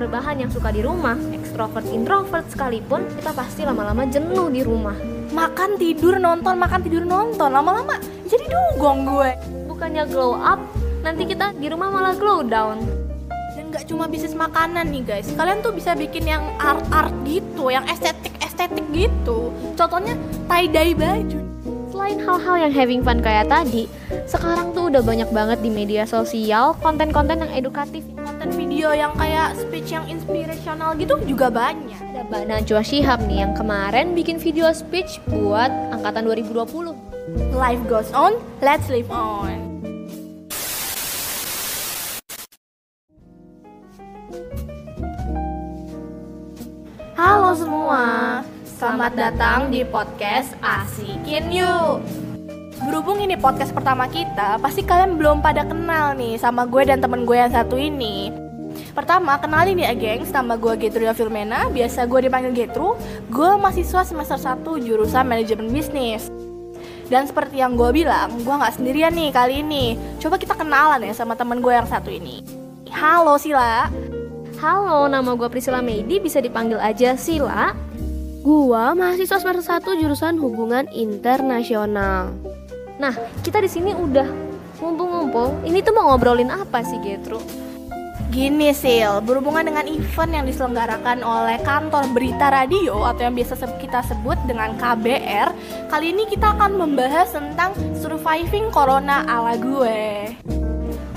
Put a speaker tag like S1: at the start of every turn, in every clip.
S1: rebahan yang suka di rumah, ekstrovert introvert sekalipun, kita pasti lama-lama jenuh di rumah.
S2: Makan tidur nonton, makan tidur nonton, lama-lama jadi dugong gue.
S1: Bukannya glow up, nanti kita di rumah malah glow down.
S2: Dan nggak cuma bisnis makanan nih guys, kalian tuh bisa bikin yang art-art gitu, yang estetik-estetik gitu. Contohnya tie-dye baju.
S1: Selain hal-hal yang having fun kayak tadi, sekarang tuh udah banyak banget di media sosial konten-konten yang edukatif.
S2: Konten video yang kayak speech yang inspirational gitu juga banyak.
S1: Ada Mbak Najwa Shihab nih yang kemarin bikin video speech buat angkatan 2020.
S2: Life goes on, let's live on. Halo semua, selamat datang di podcast Asikin Yuk. Berhubung ini podcast pertama kita, pasti kalian belum pada kenal nih sama gue dan temen gue yang satu ini. Pertama, kenalin ya gengs, nama gue Getruda Filmena, biasa gue dipanggil Getru. Gue mahasiswa semester 1 jurusan manajemen bisnis. Dan seperti yang gue bilang, gue nggak sendirian nih kali ini. Coba kita kenalan ya sama temen gue yang satu ini. Halo Sila.
S1: Halo, nama gue Priscilla Meidi, bisa dipanggil aja Sila.
S3: Gua mahasiswa semester 1 jurusan hubungan internasional.
S1: Nah, kita di sini udah ngumpul-ngumpul. Ini tuh mau ngobrolin apa sih, Getru?
S2: Gini Sil, berhubungan dengan event yang diselenggarakan oleh kantor berita radio atau yang biasa kita sebut dengan KBR Kali ini kita akan membahas tentang surviving corona ala gue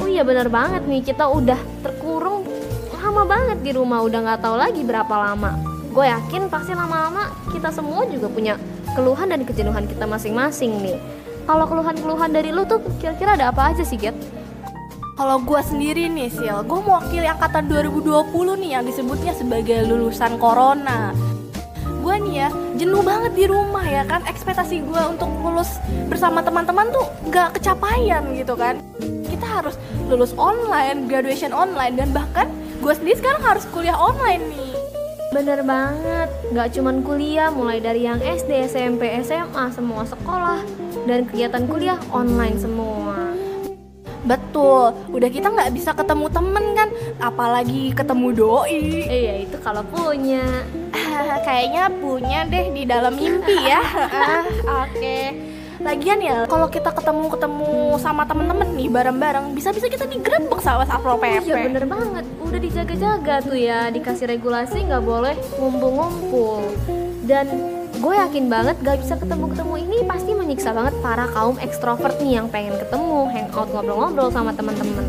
S1: Oh iya bener banget nih, kita udah terkurung lama banget di rumah, udah nggak tahu lagi berapa lama. Gue yakin pasti lama-lama kita semua juga punya keluhan dan kejenuhan kita masing-masing nih. Kalau keluhan-keluhan dari lu tuh kira-kira ada apa aja sih, Get?
S2: Kalau gue sendiri nih Sil, gue mewakili angkatan 2020 nih yang disebutnya sebagai lulusan corona. Gue nih ya, jenuh banget di rumah ya kan. Ekspektasi gue untuk lulus bersama teman-teman tuh gak kecapaian gitu kan. Kita harus lulus online, graduation online Dan bahkan gue sendiri sekarang harus kuliah online nih
S1: Bener banget, nggak cuman kuliah mulai dari yang SD, SMP, SMA, semua sekolah dan kegiatan kuliah online semua.
S2: Betul, udah kita nggak bisa ketemu temen kan Apalagi ketemu doi
S1: Eh ya itu kalau punya.
S2: Kayaknya punya deh di dalam mimpi ya. Ah, Oke. Lagian ya, kalau kita ketemu-ketemu sama temen-temen nih bareng-bareng, bisa-bisa kita digerebek sama Satpol PP.
S1: Iya bener banget, udah dijaga-jaga tuh ya Dikasih regulasi nggak boleh ngumpul-ngumpul Dan gue yakin banget gak bisa ketemu-ketemu ini pasti menyiksa banget para kaum ekstrovert nih yang pengen ketemu, hangout, ngobrol-ngobrol sama teman-teman.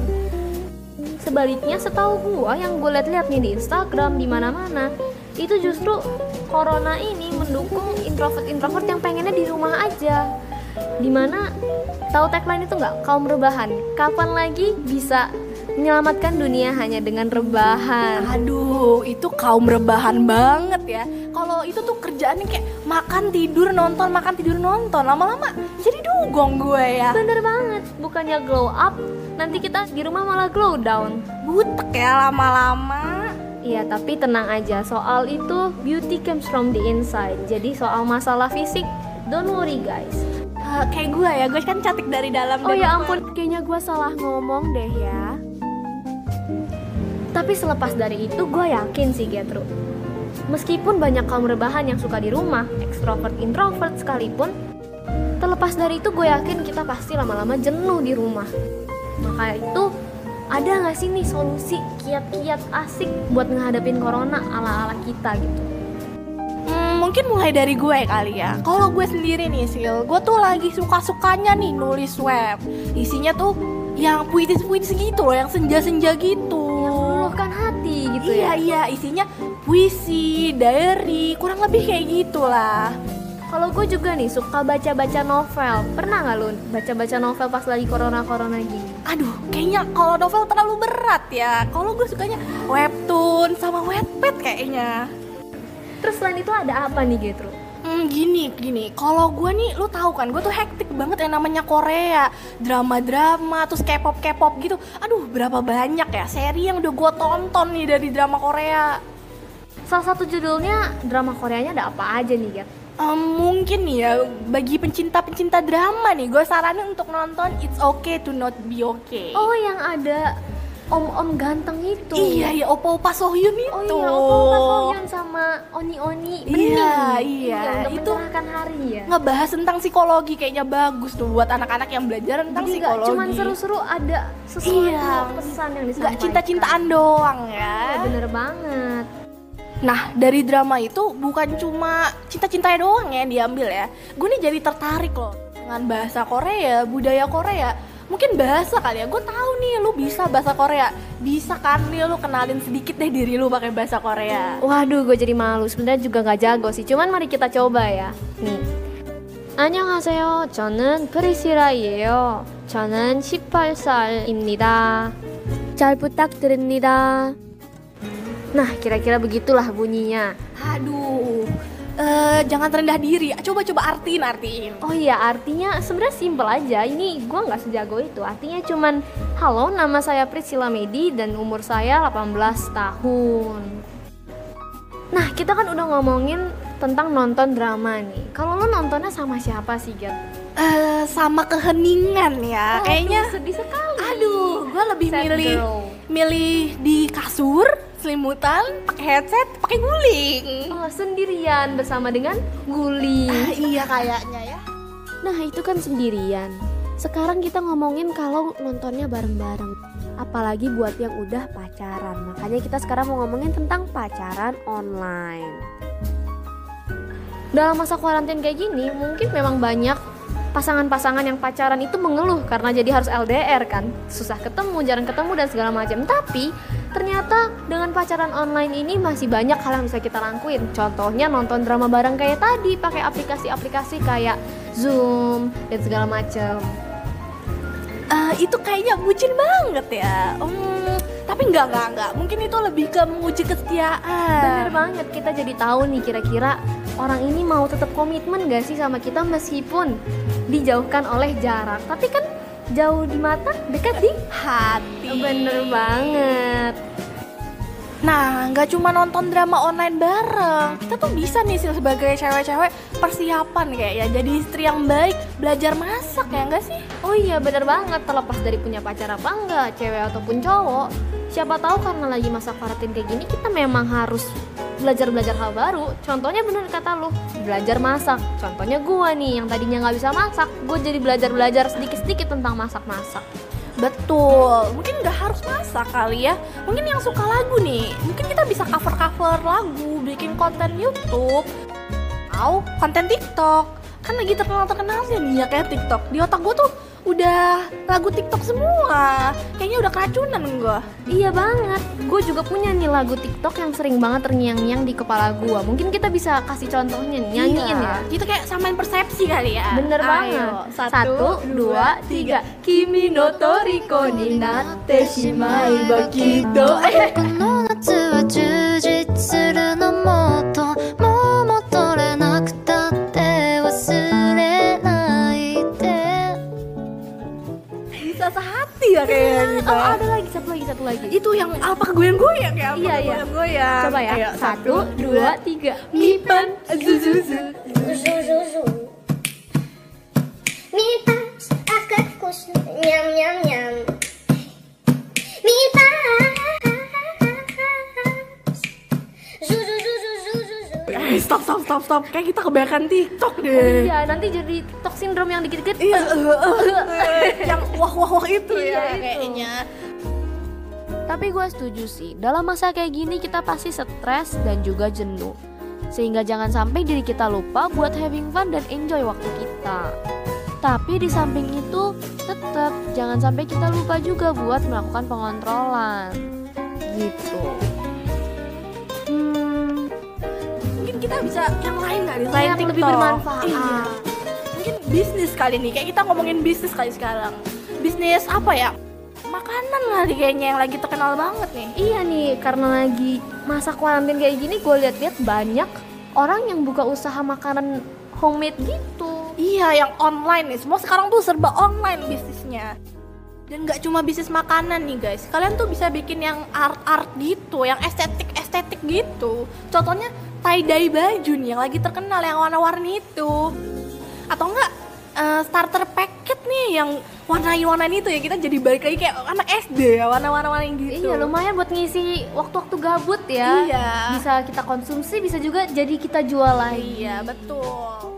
S1: Sebaliknya setahu gue yang gue liat-liat nih di Instagram di mana-mana itu justru corona ini mendukung introvert-introvert yang pengennya di rumah aja. Di mana tahu tagline itu nggak kaum rebahan? Kapan lagi bisa menyelamatkan dunia hanya dengan rebahan?
S2: Aduh, itu kaum rebahan banget ya. Kalau itu tuh kerjaannya kayak makan tidur nonton makan tidur nonton lama-lama jadi dugong gue ya.
S1: Bener banget, bukannya glow up, nanti kita di rumah malah glow down.
S2: Butek ya lama-lama.
S1: Iya, tapi tenang aja, soal itu beauty comes from the inside. Jadi soal masalah fisik, don't worry guys.
S2: Eh, kayak gue ya, gue kan cantik dari dalam.
S1: Oh ya ampun,
S3: Kayaknya gua salah ngomong deh ya.
S1: Tapi selepas dari itu gue yakin sih Getru. Meskipun banyak kaum rebahan yang suka di rumah, ekstrovert introvert sekalipun, terlepas dari itu gue yakin kita pasti lama-lama jenuh di rumah. Maka itu ada nggak sih nih solusi kiat-kiat asik buat ngehadapin corona ala-ala kita gitu?
S2: Hmm, mungkin mulai dari gue kali ya. Kalau gue sendiri nih, Sil, gue tuh lagi suka-sukanya nih nulis web. Isinya tuh yang puitis-puitis gitu loh, yang senja-senja gitu. Iya,
S1: ya.
S2: iya, isinya puisi, diary, kurang lebih kayak gitulah.
S1: Kalau gue juga nih suka baca-baca novel. Pernah nggak lu baca-baca novel pas lagi corona-corona gini?
S2: Aduh, kayaknya kalau novel terlalu berat ya. Kalau gue sukanya webtoon sama wetpad kayaknya.
S1: Terus selain itu ada apa nih Getru?
S2: Hmm, gini, gini. Kalau gue nih, lu tahu kan, gue tuh hektik banget yang namanya Korea, drama-drama, terus K-pop, K-pop gitu. Aduh, berapa banyak ya seri yang udah gue tonton nih dari drama Korea.
S1: Salah satu judulnya drama Koreanya ada apa aja nih Get?
S2: Em, mungkin nih ya, bagi pencinta-pencinta drama nih, gue saranin untuk nonton It's Okay to Not Be Okay.
S1: Oh yang ada om-om ganteng itu.
S2: Iya, iya, opa-opa Sohyun itu.
S1: Oh iya, opa Sohyun sama Oni-Oni bening.
S2: Iya, iya.
S1: untuk
S2: Itu
S1: hari ya.
S2: Ngebahas tentang psikologi kayaknya bagus tuh buat anak-anak yang belajar tentang
S1: Jadi
S2: psikologi.
S1: cuman seru-seru ada sesuatu
S2: Iya.
S1: pesan yang disampaikan.
S2: cinta-cintaan doang
S1: Iya,
S2: ya.
S1: bener banget.
S2: Nah, dari drama itu bukan cuma cinta-cintanya doang ya yang diambil ya. Gue nih jadi tertarik loh dengan bahasa Korea, budaya Korea Mungkin bahasa kali ya. Gue tahu nih lu bisa bahasa Korea. Bisa kan nih lu kenalin sedikit deh diri lu pakai bahasa Korea.
S1: Waduh, gue jadi malu. Sebenarnya juga nggak jago sih. Cuman mari kita coba ya. Nih. 안녕하세요. 저는 프리시라이에요. 저는 18살입니다.
S3: 잘 부탁드립니다.
S1: Nah, kira-kira begitulah bunyinya.
S2: Aduh. eh, jangan terendah diri. Coba-coba artiin, artiin.
S1: Oh iya, artinya sebenarnya simpel aja. Ini gue nggak sejago itu. Artinya cuman, halo, nama saya Priscilla Medi dan umur saya 18 tahun. Nah, kita kan udah ngomongin tentang nonton drama nih. Kalau lo nontonnya sama siapa sih, Gat?
S2: Eh, sama keheningan ya. Kayaknya
S1: Aduh, sedih sekali.
S2: Aduh, gue lebih
S1: Sad
S2: milih
S1: girl.
S2: Milih di kasur, selimutan, pakai headset, pakai guling.
S1: Oh, sendirian bersama dengan Guli.
S2: Ah, iya kayaknya ya.
S3: Nah, itu kan sendirian. Sekarang kita ngomongin kalau nontonnya bareng-bareng. Apalagi buat yang udah pacaran. Makanya kita sekarang mau ngomongin tentang pacaran online.
S1: Dalam masa kuarantin kayak gini, mungkin memang banyak pasangan-pasangan yang pacaran itu mengeluh karena jadi harus LDR kan, susah ketemu, jarang ketemu dan segala macam. Tapi ternyata dengan pacaran online ini masih banyak hal yang bisa kita lakuin. Contohnya nonton drama bareng kayak tadi, pakai aplikasi-aplikasi kayak Zoom dan segala macam.
S2: Eh, itu kayaknya bucin banget ya. Hmm, tapi enggak enggak enggak. Mungkin itu lebih ke menguji kesetiaan.
S1: Bener banget, kita jadi tahu nih kira-kira orang ini mau tetap komitmen gak sih sama kita meskipun dijauhkan oleh jarak. Tapi kan jauh di mata, dekat di
S2: Hati.
S1: Bener banget.
S2: Nah, nggak cuma nonton drama online bareng, kita tuh bisa nih Sil, sebagai cewek-cewek persiapan kayak ya jadi istri yang baik, belajar masak ya enggak sih?
S1: Oh iya bener banget terlepas dari punya pacar apa enggak, cewek ataupun cowok. Siapa tahu karena lagi masa karantin kayak gini kita memang harus belajar-belajar hal baru. Contohnya bener kata lu, belajar masak. Contohnya gua nih yang tadinya nggak bisa masak, gue jadi belajar-belajar sedikit-sedikit tentang masak-masak.
S2: Betul, mungkin nggak harus masak kali ya. Mungkin yang suka lagu nih, mungkin kita bisa cover-cover lagu, bikin konten YouTube, atau konten TikTok. Kan lagi terkenal-terkenal sih nih ya kayak TikTok. Di otak gue tuh udah lagu TikTok semua. Kayaknya udah keracunan gue.
S1: Iya banget, gue juga punya nih lagu TikTok yang sering banget terngiang-ngiang di kepala gue. Mungkin kita bisa kasih contohnya nih, nyanyiin ya.
S2: Kita kayak samain persepsi kali ya.
S1: Bener
S2: Ayo,
S1: banget. Satu, dua, tiga. Kimi no toriko ni natte shimai bakido.
S2: Kita.
S1: Oh, ada lagi satu lagi satu lagi.
S2: Itu yang apa goyang-goyang ya?
S1: Iya, iya.
S2: Goyang.
S1: Coba ya.
S2: Ayo,
S1: Satu, dua, tiga.
S2: Mipan, zuzuzu.
S4: Mipas, aku kus, nyam nyam nyam.
S2: Stop, stop, stop, stop. Kayak kita kebanyakan TikTok deh.
S1: Iya, nanti jadi TikTok syndrome yang dikit-dikit.
S2: Iya, eh, eh, yang wah wah wah itu
S1: Iya,
S2: ya
S1: itu.
S2: kayaknya.
S3: Tapi gue setuju sih, dalam masa kayak gini kita pasti stres dan juga jenuh. Sehingga jangan sampai diri kita lupa buat having fun dan enjoy waktu kita. Tapi di samping itu, tetap jangan sampai kita lupa juga buat melakukan pengontrolan. Gitu.
S2: Kita bisa yang lain kali selain
S1: Yang
S2: TikTok.
S1: lebih bermanfaat.
S2: Iya. Mungkin bisnis kali nih. Kayak kita ngomongin bisnis kali sekarang. Bisnis apa ya? Makanan kali kayaknya yang lagi terkenal banget nih.
S1: Iya nih, karena lagi masa kuarantin kayak gini, gue lihat-lihat banyak orang yang buka usaha makanan homemade gitu.
S2: Iya, yang online nih. Semua sekarang tuh serba online bisnisnya. Dan nggak cuma bisnis makanan nih guys. Kalian tuh bisa bikin yang art-art gitu, yang estetik-estetik gitu. Contohnya tie dye baju nih yang lagi terkenal yang warna-warni itu. Atau enggak eh, starter packet nih yang warna-warnain itu ya kita jadi balik lagi kayak anak SD ya warna-warna gitu.
S1: Iya lumayan buat ngisi waktu-waktu gabut ya.
S2: Iya.
S1: Bisa kita konsumsi, bisa juga jadi kita jual lagi.
S2: Iya betul.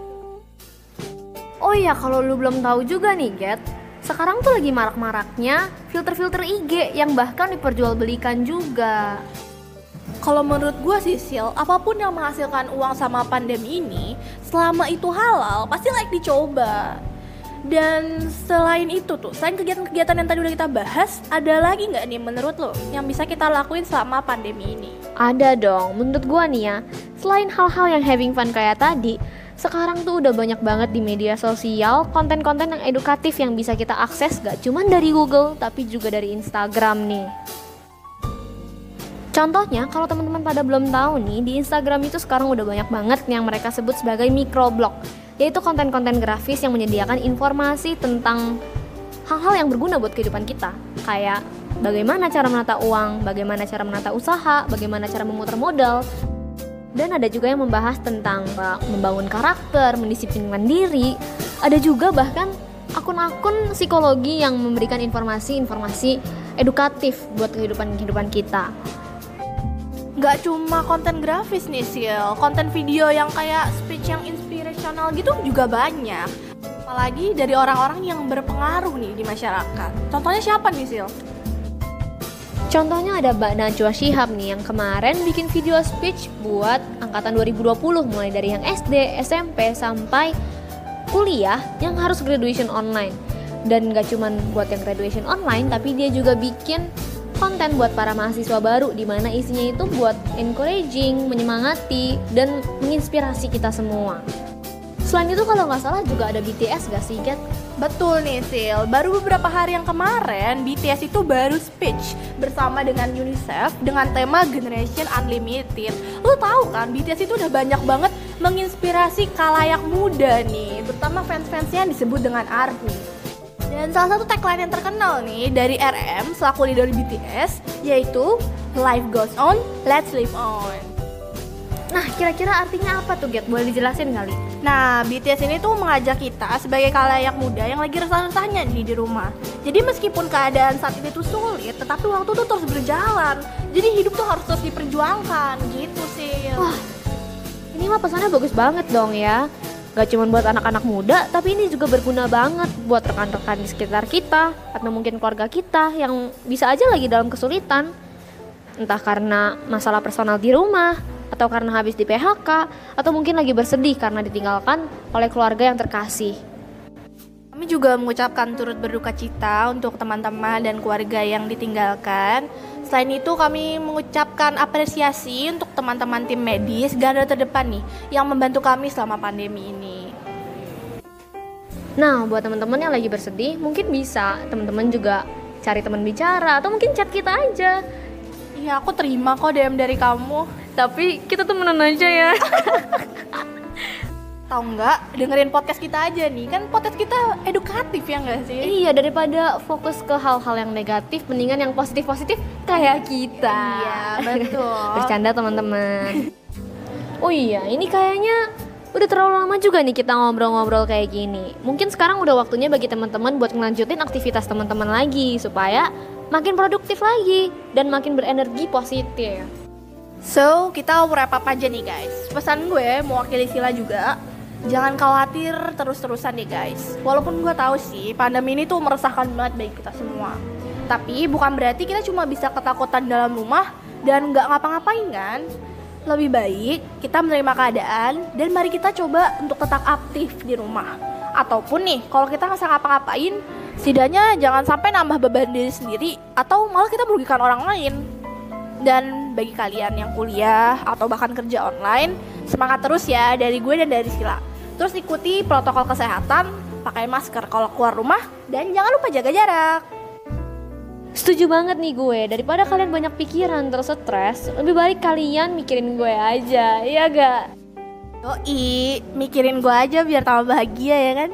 S1: Oh iya kalau lu belum tahu juga nih Get, sekarang tuh lagi marak-maraknya filter-filter IG yang bahkan diperjualbelikan juga.
S2: Kalau menurut gue sih Sil, apa pun yang menghasilkan uang sama pandemi ini, selama itu halal, pasti like dicoba. Dan selain itu tuh, selain kegiatan-kegiatan yang tadi udah kita bahas, ada lagi nggak nih menurut lo yang bisa kita lakuin selama pandemi ini?
S1: Ada dong, menurut gua nih ya, selain hal-hal yang having fun kayak tadi, sekarang tuh udah banyak banget di media sosial konten-konten yang edukatif yang bisa kita akses gak cuman dari Google tapi juga dari Instagram nih. Contohnya, kalau teman-teman pada belum tahu nih, di Instagram itu sekarang udah banyak banget yang mereka sebut sebagai microblog, yaitu konten-konten grafis yang menyediakan informasi tentang hal-hal yang berguna buat kehidupan kita, kayak bagaimana cara menata uang, bagaimana cara menata usaha, bagaimana cara memutar modal, dan ada juga yang membahas tentang uh, membangun karakter, mendisiplinkan diri. Ada juga bahkan akun-akun psikologi yang memberikan informasi-informasi edukatif buat kehidupan-kehidupan kita.
S2: Nggak cuma konten grafis nih Sil, konten video yang kayak speech yang inspirational gitu juga banyak. Apalagi dari orang-orang yang berpengaruh nih di masyarakat. Contohnya siapa nih Sil?
S1: Contohnya ada Mbak Najwa Shihab nih yang kemarin bikin video speech buat angkatan 2020 mulai dari yang SD, SMP sampai kuliah yang harus graduation online. Dan gak cuman buat yang graduation online tapi dia juga bikin konten buat para mahasiswa baru di mana isinya itu buat encouraging, menyemangati dan menginspirasi kita semua. Selain itu kalau nggak salah juga ada BTS gak sih, Kat?
S2: Betul nih Sil, baru beberapa hari yang kemarin BTS itu baru speech bersama dengan UNICEF dengan tema Generation Unlimited Lu tahu kan BTS itu udah banyak banget menginspirasi kalayak muda nih Terutama fans-fansnya yang disebut dengan ARMY Dan salah satu tagline yang terkenal nih dari RM selaku leader BTS yaitu Life goes on, let's live on
S1: Nah, kira-kira artinya apa tuh, Get? Boleh dijelasin kali?
S2: Nah, BTS ini tuh mengajak kita sebagai kalayak muda yang lagi resah-resahnya nih di rumah. Jadi meskipun keadaan saat ini tuh sulit, tetapi waktu tuh terus berjalan. Jadi hidup tuh harus terus diperjuangkan, gitu sih.
S1: Wah, ini mah pesannya bagus banget dong ya. Gak cuma buat anak-anak muda, tapi ini juga berguna banget buat rekan-rekan di sekitar kita atau mungkin keluarga kita yang bisa aja lagi dalam kesulitan. Entah karena masalah personal di rumah, atau karena habis di PHK, atau mungkin lagi bersedih karena ditinggalkan oleh keluarga yang terkasih.
S2: Kami juga mengucapkan turut berduka cita untuk teman-teman dan keluarga yang ditinggalkan. Selain itu kami mengucapkan apresiasi untuk teman-teman tim medis garda terdepan nih yang membantu kami selama pandemi ini.
S1: Nah, buat teman-teman yang lagi bersedih, mungkin bisa teman-teman juga cari teman bicara atau mungkin chat kita aja.
S2: Iya, aku terima kok DM dari kamu.
S1: Tapi kita temenan aja ya.
S2: Tahu nggak? Dengerin podcast kita aja nih. Kan podcast kita edukatif ya nggak sih?
S1: iya, daripada fokus ke hal-hal yang negatif, mendingan yang positif-positif kayak kita.
S2: Iya, betul.
S1: Bercanda teman-teman. Oh iya, ini kayaknya udah terlalu lama juga nih kita ngobrol-ngobrol kayak gini. Mungkin sekarang udah waktunya bagi teman-teman buat ngelanjutin aktivitas teman-teman lagi supaya makin produktif lagi dan makin berenergi positif.
S2: So, kita wrap up aja nih guys. Pesan gue mewakili Sila juga, jangan khawatir terus-terusan nih guys. Walaupun gue tahu sih pandemi ini tuh meresahkan banget bagi kita semua. Tapi bukan berarti kita cuma bisa ketakutan dalam rumah dan nggak ngapa-ngapain kan. Lebih baik kita menerima keadaan dan mari kita coba untuk tetap aktif di rumah. Ataupun nih, kalau kita nggak ngapa-ngapain, setidaknya jangan sampai nambah beban diri sendiri atau malah kita merugikan orang lain. Dan bagi kalian yang kuliah atau bahkan kerja online, semangat terus ya dari gue dan dari Sila. Terus ikuti protokol kesehatan, pakai masker kalau keluar rumah, dan jangan lupa jaga jarak.
S1: Setuju banget nih gue, daripada kalian banyak pikiran terus stres, lebih baik kalian mikirin gue aja, iya gak?
S2: Yoi, mikirin gue aja biar tambah bahagia ya kan?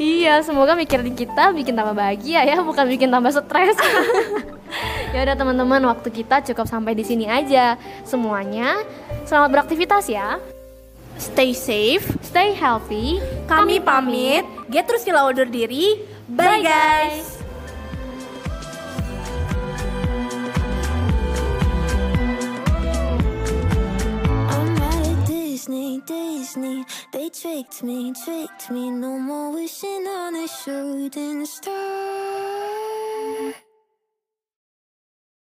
S1: Iya, semoga mikirin kita bikin tambah bahagia ya, bukan bikin tambah stres. ya udah teman-teman, waktu kita cukup sampai di sini aja. Semuanya, selamat beraktivitas ya.
S2: Stay safe.
S1: Stay healthy.
S2: Kami pamit. Get terus sila undur diri. Bye guys.
S5: I'm at Disney, Disney. They tricked me, tricked me. No more wishing on a shooting star.